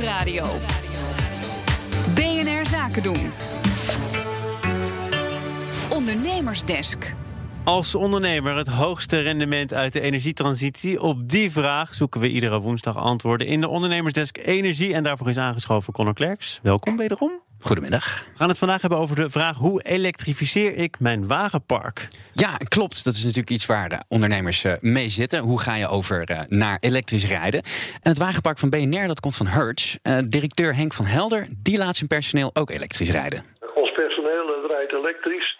Nieuwsradio. BNR Zaken doen. Ondernemersdesk. Als ondernemer het hoogste rendement uit de energietransitie? Op die vraag zoeken we iedere woensdag antwoorden in de Ondernemersdesk Energie. En daarvoor is aangeschoven Conor Klerks. Welkom wederom. Goedemiddag. We gaan het vandaag hebben over de vraag: hoe elektrificeer ik mijn wagenpark? Ja, klopt. Dat is natuurlijk iets waar de ondernemers uh, mee zitten. Hoe ga je over uh, naar elektrisch rijden? En het wagenpark van BNR dat komt van Hertz. Uh, directeur Henk van Helder die laat zijn personeel ook elektrisch rijden. Ons personeel rijdt elektrisch.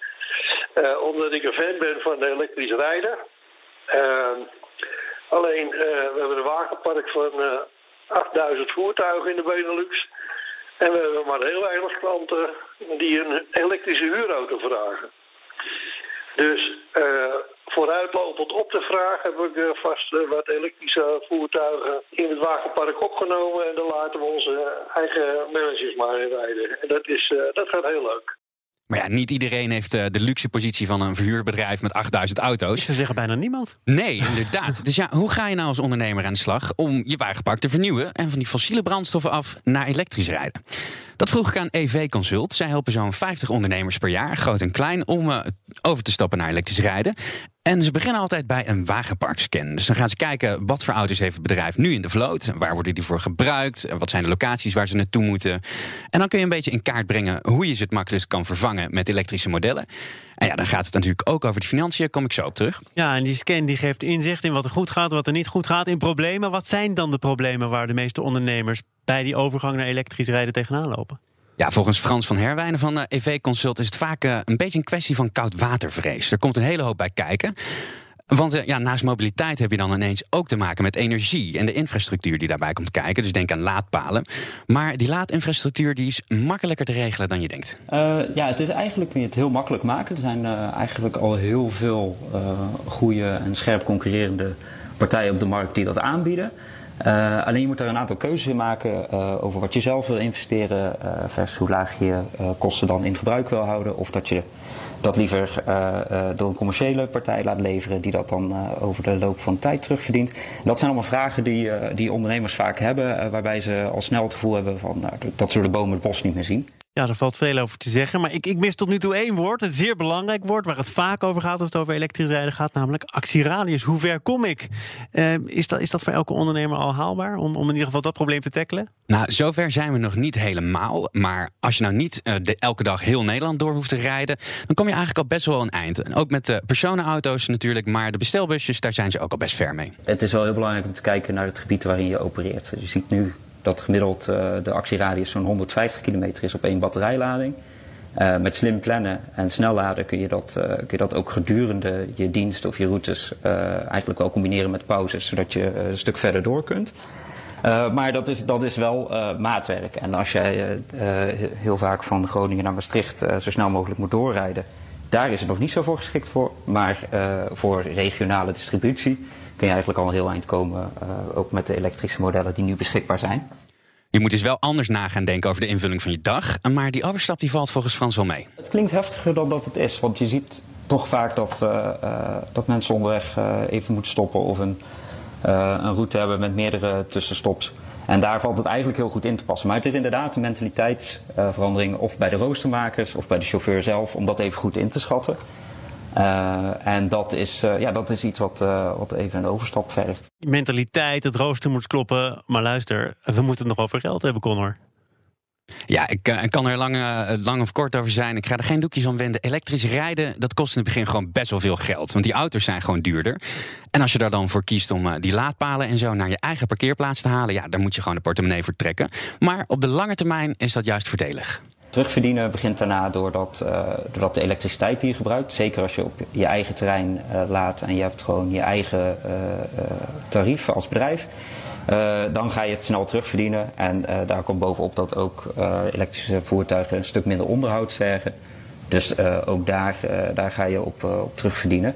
Omdat ik een fan ben van elektrisch rijden. alleen, we hebben een wagenpark van 8000 voertuigen in de Benelux. En we hebben maar heel weinig klanten die een elektrische huurauto vragen. Dus uh, vooruitlopend op de vraag heb ik vast wat elektrische voertuigen in het wagenpark opgenomen. En dan laten we onze eigen managers maar rijden. En dat, is, dat gaat heel leuk. Maar ja, niet iedereen heeft uh, de luxe positie van een verhuurbedrijf met 8000 auto's. Ze zeggen bijna niemand. Nee, inderdaad. dus ja, hoe ga je nou als ondernemer aan de slag om je wagenpark te vernieuwen en van die fossiele brandstoffen af naar elektrisch rijden? Dat vroeg ik aan EV Consult. Zij helpen zo'n 50 ondernemers per jaar, groot en klein, om uh, over te stappen naar elektrisch rijden. En ze beginnen altijd bij een wagenparkscan. Dus dan gaan ze kijken wat voor auto's heeft het bedrijf nu in de vloot. Waar worden die voor gebruikt? Wat zijn de locaties waar ze naartoe moeten? En dan kun je een beetje in kaart brengen hoe je ze het makkelijkst kan vervangen met elektrische modellen. En ja, dan gaat het natuurlijk ook over de financiën, kom ik zo op terug. Ja, en die scan die geeft inzicht in wat er goed gaat, wat er niet goed gaat, in problemen. Wat zijn dan de problemen waar de meeste ondernemers bij die overgang naar elektrisch rijden tegenaan lopen? Ja, volgens Frans van Herwijnen van uh, EV Consult is het vaak uh, een beetje een kwestie van koudwatervrees. Er komt een hele hoop bij kijken. Want uh, ja, naast mobiliteit heb je dan ineens ook te maken met energie en de infrastructuur die daarbij komt kijken. Dus denk aan laadpalen. Maar die laadinfrastructuur die is makkelijker te regelen dan je denkt. ja, het is eigenlijk niet heel makkelijk maken. Er zijn eigenlijk al heel veel goede en scherp concurrerende partijen op de markt die dat aanbieden. Uh, alleen je moet er een aantal keuzes in maken uh, over wat je zelf wil investeren uh, versus hoe laag je kosten dan in gebruik wil houden. Of dat je dat liever door een commerciële partij laat leveren die dat dan over de loop van tijd terugverdient. Dat zijn allemaal vragen die, die ondernemers vaak hebben waarbij ze al snel het gevoel hebben van nou, dat zullen de bomen het bos niet meer zien. Ja, er valt veel over te zeggen. Maar ik, ik mis tot nu toe één woord, een zeer belangrijk woord... waar het vaak over gaat als het over elektrisch rijden gaat... namelijk actieradius. Hoe ver kom ik? Uh, is, dat, is dat voor elke ondernemer al haalbaar... Om, om in ieder geval dat probleem te tackelen? Nou, zover zijn we nog niet helemaal. Maar als je nou niet uh, de, elke dag heel Nederland door hoeft te rijden... dan kom je eigenlijk al best wel een eind. En ook met de personenauto's natuurlijk. Maar de bestelbusjes, daar zijn ze ook al best ver mee. Het is wel heel belangrijk om te kijken naar het gebied waarin je opereert. Je ziet nu dat gemiddeld uh, de actieradius zo'n 150 kilometer is op één batterijlading. Uh, met slim plannen en snel laden kun je, dat, uh, kun je dat ook gedurende je dienst of je routes eigenlijk wel combineren met pauzes, zodat je een stuk verder door kunt. maar dat is, dat is wel maatwerk. En als jij heel vaak van Groningen naar Maastricht zo snel mogelijk moet doorrijden, daar is het nog niet zo voor geschikt voor. Maar voor regionale distributie kun je eigenlijk al een heel eind komen, uh, ook met de elektrische modellen die nu beschikbaar zijn. Je moet dus wel anders na gaan denken over de invulling van je dag. Maar die overstap die valt volgens Frans wel mee. Het klinkt heftiger dan dat het is. Want je ziet toch vaak dat, uh, uh, dat mensen onderweg even moeten stoppen of een, een route hebben met meerdere tussenstops. En daar valt het eigenlijk heel goed in te passen. Maar het is inderdaad een mentaliteitsverandering, of bij de roostermakers of bij de chauffeur zelf, om dat even goed in te schatten. Uh, en dat is, uh, ja, dat is iets wat, wat even een overstap vergt. Mentaliteit, het rooster moet kloppen. Maar luister, we moeten het nog over geld hebben, Connor. Ja, ik, ik, kan er lang, lang of kort over zijn. Ik ga er geen doekjes om wenden. Elektrisch rijden, dat kost in het begin gewoon best wel veel geld. Want die auto's zijn gewoon duurder. En als je daar dan voor kiest om die laadpalen en zo naar je eigen parkeerplaats te halen... ja, daar moet je gewoon de portemonnee voor trekken. Maar op de lange termijn is dat juist voordelig. Terugverdienen begint daarna doordat, uh, doordat de elektriciteit die je gebruikt, zeker als je op je eigen terrein laat en je hebt gewoon je eigen tarief als bedrijf, dan ga je het snel terugverdienen. En daar komt bovenop dat ook elektrische voertuigen een stuk minder onderhoud vergen. Dus ook daar, daar ga je op, op terugverdienen.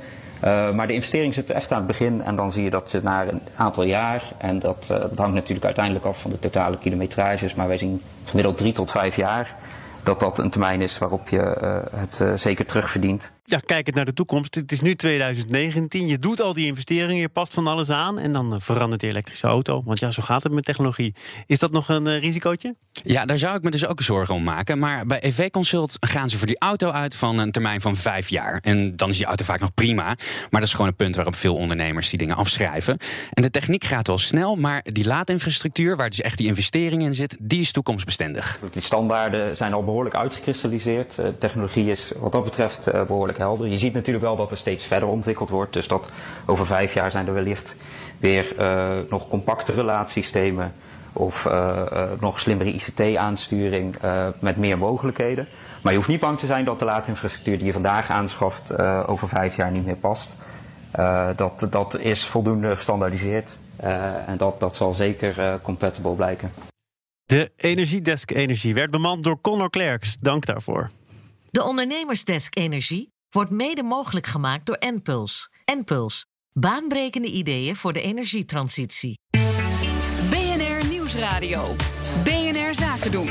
maar de investering zit echt aan het begin en dan zie je dat na een aantal jaar, en dat, hangt natuurlijk uiteindelijk af van de totale kilometrages, maar wij zien gemiddeld drie tot vijf jaar dat dat een termijn is waarop je het zeker terugverdient. Ja, kijkend naar de toekomst. Het is nu 2019. Je doet al die investeringen, je past van alles aan. En dan eh, verandert die elektrische auto. Want ja, zo gaat het met technologie. Is dat nog een uh, risicootje? Ja, daar zou ik me dus ook zorgen om maken. Maar bij EV Consult gaan ze voor die auto uit van een termijn van vijf jaar. En dan is die auto vaak nog prima. Maar dat is gewoon een punt waarop veel ondernemers die dingen afschrijven. En de techniek gaat wel snel, maar die laadinfrastructuur, waar dus echt die investering in zit, die is toekomstbestendig. Die standaarden zijn al behoorlijk uitgekristalliseerd. De technologie is wat dat betreft behoorlijk helder. Je ziet natuurlijk wel dat er steeds verder ontwikkeld wordt. Dus dat over vijf jaar zijn er wellicht weer uh, nog compactere laadsystemen of uh, uh, nog slimmere ICT-aansturing met meer mogelijkheden. Maar je hoeft niet bang te zijn dat de laadinfrastructuur die je vandaag aanschaft over vijf jaar niet meer past. dat, dat is voldoende gestandaardiseerd en dat, dat zal zeker compatible blijken. De Energiedesk Energie werd bemand door Connor Klerks. Dank daarvoor. De Ondernemersdesk Energie wordt mede mogelijk gemaakt door Enpuls. Enpuls, baanbrekende ideeën voor de energietransitie. BNR Nieuwsradio. BNR Zaken doen.